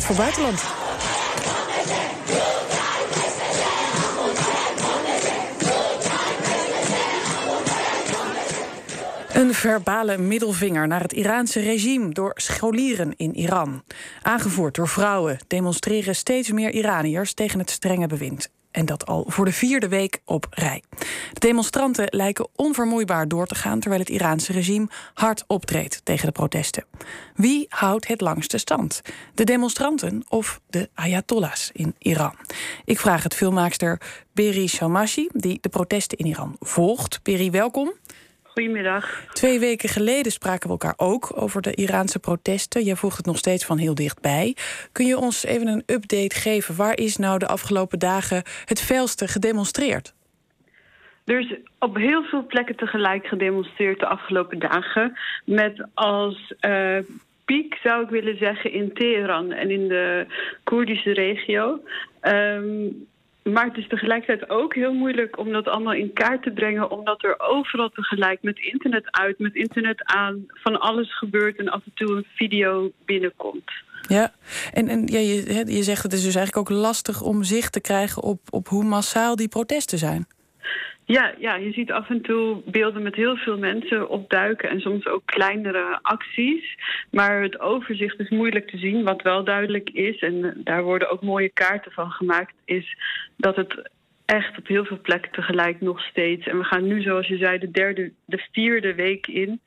Voor buitenland. Een verbale middelvinger naar het Iraanse regime door scholieren in Iran. Aangevoerd door vrouwen demonstreren steeds meer Iraniërs tegen het strenge bewind. En dat al voor de vierde week op rij. De demonstranten lijken onvermoeibaar door te gaan terwijl het Iraanse regime hard optreedt tegen de protesten. Wie houdt het langste stand? De demonstranten of de Ayatollahs in Iran? Ik vraag het filmmaakster Beri Shamashi, die de protesten in Iran volgt. Beri, welkom. Goedemiddag. Twee weken geleden spraken we elkaar ook over de Iraanse protesten. Jij volgt het nog steeds van heel dichtbij. Kun je ons even een update geven? Waar is nou de afgelopen dagen het felste gedemonstreerd? Er is op heel veel plekken tegelijk gedemonstreerd de afgelopen dagen. Met als uh, piek, zou ik willen zeggen, in Teheran en in de Koerdische regio. Um, maar het is tegelijkertijd ook heel moeilijk om dat allemaal in kaart te brengen, omdat er overal tegelijk met internet uit, met internet aan, van alles gebeurt en af en toe een video binnenkomt. Ja, en, en ja, je, je zegt het is dus eigenlijk ook lastig om zicht te krijgen op, op hoe massaal die protesten zijn. Ja, ja, je ziet af en toe beelden met heel veel mensen opduiken en soms ook kleinere acties. Maar het overzicht is moeilijk te zien. Wat wel duidelijk is, en daar worden ook mooie kaarten van gemaakt, is dat het echt op heel veel plekken tegelijk nog steeds. En we gaan nu, zoals je zei, de derde, de vierde week in.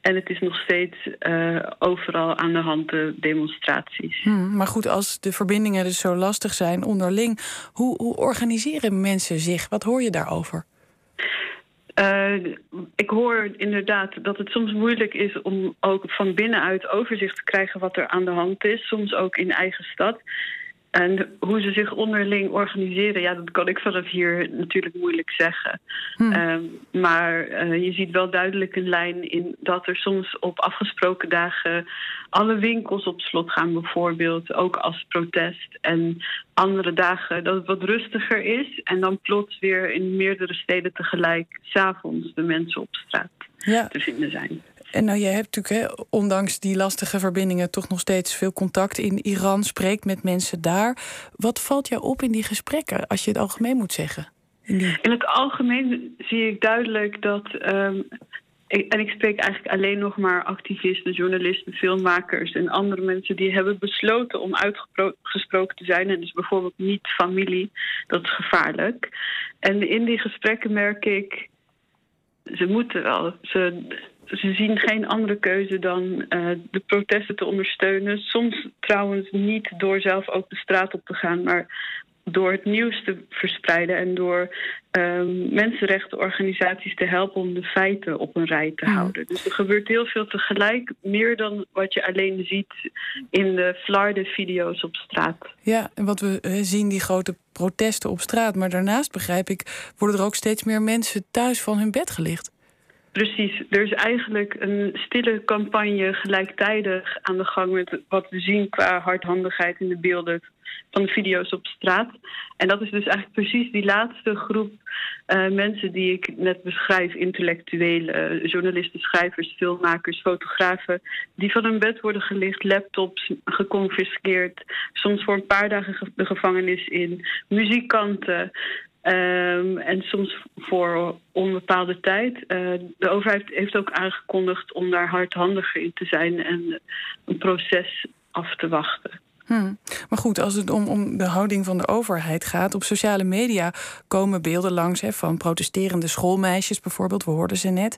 En het is nog steeds uh, overal aan de hand de demonstraties. Hmm, maar goed, als de verbindingen dus zo lastig zijn onderling, hoe, hoe organiseren mensen zich? Wat hoor je daarover? Uh, ik hoor inderdaad dat het soms moeilijk is om ook van binnenuit overzicht te krijgen wat er aan de hand is. Soms ook in eigen stad. En hoe ze zich onderling organiseren, ja, dat kan ik vanaf hier natuurlijk moeilijk zeggen. Hmm. Uh, maar uh, je ziet wel duidelijk een lijn in dat er soms op afgesproken dagen alle winkels op slot gaan, bijvoorbeeld, ook als protest. En andere dagen dat het wat rustiger is. En dan plots weer in meerdere steden tegelijk s'avonds de mensen op straat ja. te vinden zijn. En nou, jij hebt natuurlijk, hè, ondanks die lastige verbindingen, toch nog steeds veel contact in Iran, spreekt met mensen daar. Wat valt jou op in die gesprekken, als je het algemeen moet zeggen? In, het algemeen zie ik duidelijk dat. Ik, en ik spreek eigenlijk alleen nog maar activisten, journalisten, filmmakers en andere mensen die hebben besloten om uitgesproken te zijn. En dus bijvoorbeeld niet familie, dat is gevaarlijk. En in die gesprekken merk ik ze moeten wel. Ze, ze zien geen andere keuze dan uh, de protesten te ondersteunen. Soms trouwens niet door zelf ook de straat op te gaan, maar door het nieuws te verspreiden en door um, mensenrechtenorganisaties te helpen om de feiten op een rij te houden. Dus er gebeurt heel veel tegelijk, meer dan wat je alleen ziet in de flarde video's op straat. Ja, en wat we eh, zien, die grote protesten op straat. Maar daarnaast begrijp ik, worden er ook steeds meer mensen thuis van hun bed gelicht. Precies. Er is eigenlijk een stille campagne gelijktijdig aan de gang met wat we zien qua hardhandigheid in de beelden van de video's op straat. En dat is dus eigenlijk precies die laatste groep uh, mensen die ik net beschrijf: intellectuelen, journalisten, schrijvers, filmmakers, fotografen, die van hun bed worden gelicht, laptops geconfiskeerd, soms voor een paar dagen de gevangenis in, muzikanten. Um, en soms voor onbepaalde tijd. Uh, de overheid heeft ook aangekondigd om daar hardhandiger in te zijn en een proces af te wachten. Hmm. Maar goed, als het om, om de houding van de overheid gaat, op sociale media komen beelden langs van protesterende schoolmeisjes bijvoorbeeld. We hoorden ze net.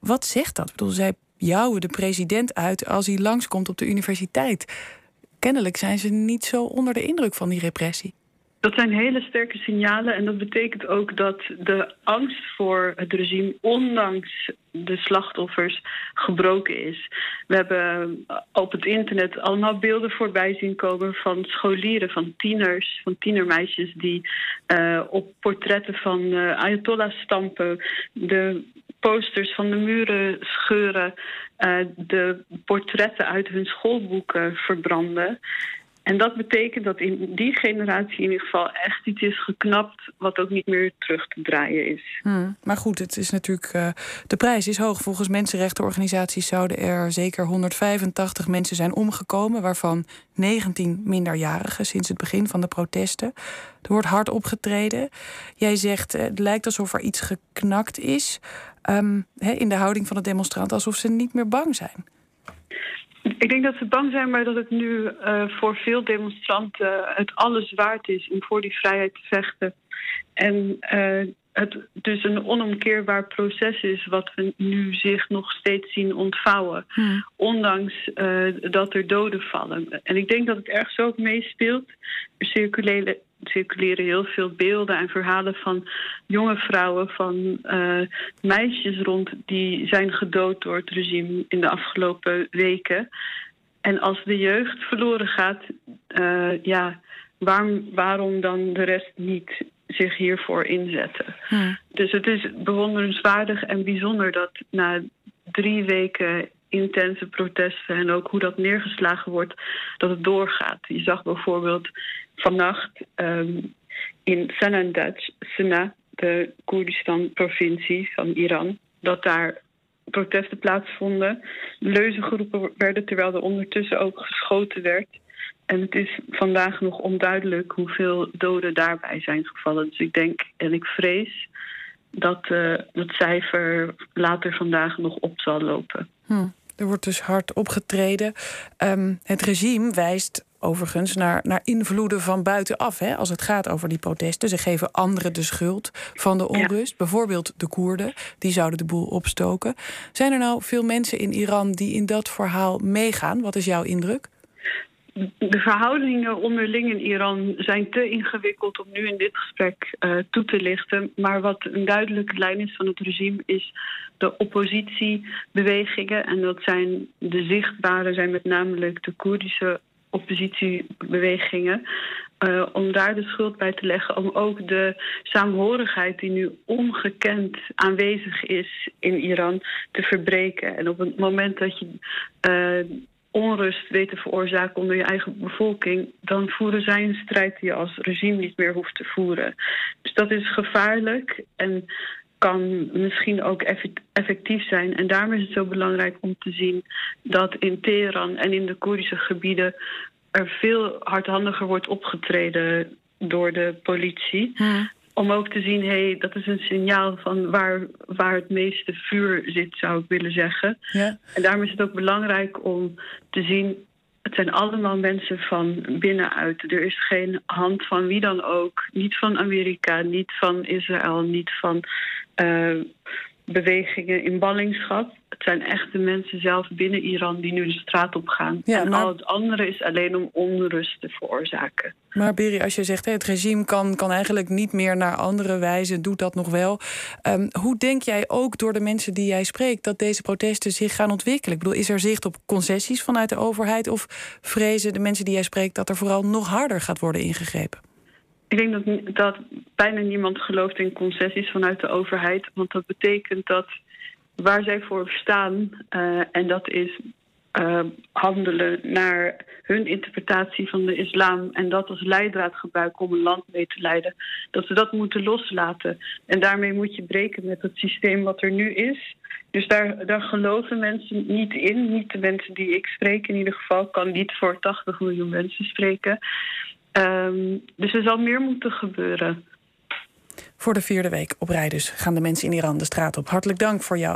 Wat zegt dat? Ik bedoel, zij jouwen de president uit als hij langskomt op de universiteit. Kennelijk zijn ze niet zo onder de indruk van die repressie. Dat zijn hele sterke signalen en dat betekent ook dat de angst voor het regime, ondanks de slachtoffers, gebroken is. We hebben op het internet allemaal beelden voorbij zien komen van scholieren, van tieners, van tienermeisjes die uh, op portretten van uh, Ayatollah stampen, de posters van de muren scheuren, de portretten uit hun schoolboeken verbranden. En dat betekent dat in die generatie in ieder geval echt iets is geknapt, wat ook niet meer terug te draaien is. Hmm, maar goed, het is natuurlijk. Uh, de prijs is hoog. Volgens mensenrechtenorganisaties zouden er zeker 185 mensen zijn omgekomen, waarvan 19 minderjarigen sinds het begin van de protesten. Er wordt hard opgetreden. Jij zegt, uh, het lijkt alsof er iets geknakt is um, in de houding van de demonstranten, alsof ze niet meer bang zijn. Ik denk dat ze bang zijn, maar dat het nu uh, voor veel demonstranten het alles waard is om voor die vrijheid te vechten. En uh, het dus een onomkeerbaar proces is wat we nu zich nog steeds zien ontvouwen. Hmm. Ondanks uh, dat er doden vallen. En ik denk dat het ergens ook meespeelt. Er circuleren, circuleren heel veel beelden en verhalen van jonge vrouwen, van uh, meisjes rond die zijn gedood door het regime in de afgelopen weken. En als de jeugd verloren gaat, uh, ja, waarom, waarom dan de rest niet zich hiervoor inzetten? Hmm. Dus het is bewonderenswaardig en bijzonder dat na drie weken intense protesten en ook hoe dat neergeslagen wordt, dat het doorgaat. Je zag bijvoorbeeld vannacht um, in Sanandaj, Sena, de Koerdistan-provincie van Iran, dat daar protesten plaatsvonden. Leuzen geroepen werden terwijl er ondertussen ook geschoten werd. En het is vandaag nog onduidelijk hoeveel doden daarbij zijn gevallen. Dus ik denk en ik vrees dat uh, het cijfer later vandaag nog op zal lopen. Hm. Er wordt dus hard opgetreden. Um, het regime wijst overigens naar, naar invloeden van buitenaf. Hè, als het gaat over die protesten. Ze geven anderen de schuld van de onrust. Bijvoorbeeld de Koerden. Die zouden de boel opstoken. Zijn er nou veel mensen in Iran die in dat verhaal meegaan? Wat is jouw indruk? De verhoudingen onderling in Iran zijn te ingewikkeld om nu in dit gesprek uh, toe te lichten. Maar wat een duidelijke lijn is van het regime is de oppositiebewegingen. En dat zijn de zichtbare, zijn met name de Koerdische oppositiebewegingen. Uh, om daar de schuld bij te leggen, om ook de saamhorigheid die nu ongekend aanwezig is in Iran te verbreken. En op het moment dat je uh, onrust weet te veroorzaken onder je eigen bevolking, dan voeren zij een strijd die je als regime niet meer hoeft te voeren. Dus dat is gevaarlijk en kan misschien ook effectief zijn. En daarom is het zo belangrijk om te zien dat in Teheran en in de Koerdische gebieden er veel hardhandiger wordt opgetreden door de politie. Om ook te zien, hé, hey, dat is een signaal van waar, waar het meeste vuur zit, zou ik willen zeggen. Ja. En daarom is het ook belangrijk om te zien het zijn allemaal mensen van binnenuit. Er is geen hand van wie dan ook. Niet van Amerika, niet van Israël, niet van uh, bewegingen in ballingschap. Het zijn echt de mensen zelf binnen Iran die nu de straat op gaan. Ja, en al het andere is alleen om onrust te veroorzaken. Maar Beri, als je zegt het regime kan, kan eigenlijk niet meer naar andere wijze, doet dat nog wel. Um, hoe denk jij ook door de mensen die jij spreekt dat deze protesten zich gaan ontwikkelen? Ik bedoel, is er zicht op concessies vanuit de overheid of vrezen de mensen die jij spreekt dat er vooral nog harder gaat worden ingegrepen? Ik denk dat, dat bijna niemand gelooft in concessies vanuit de overheid. Want dat betekent dat waar zij voor staan, uh, en dat is uh, handelen naar hun interpretatie van de islam en dat als leidraad gebruiken om een land mee te leiden, dat ze dat moeten loslaten. En daarmee moet je breken met het systeem wat er nu is. Dus daar, daar geloven mensen niet in. Niet de mensen die ik spreek in ieder geval. Kan niet voor 80 miljoen mensen spreken. Um, dus er zal meer moeten gebeuren. Voor de vierde week op rij dus gaan de mensen in Iran de straat op. Hartelijk dank voor jouw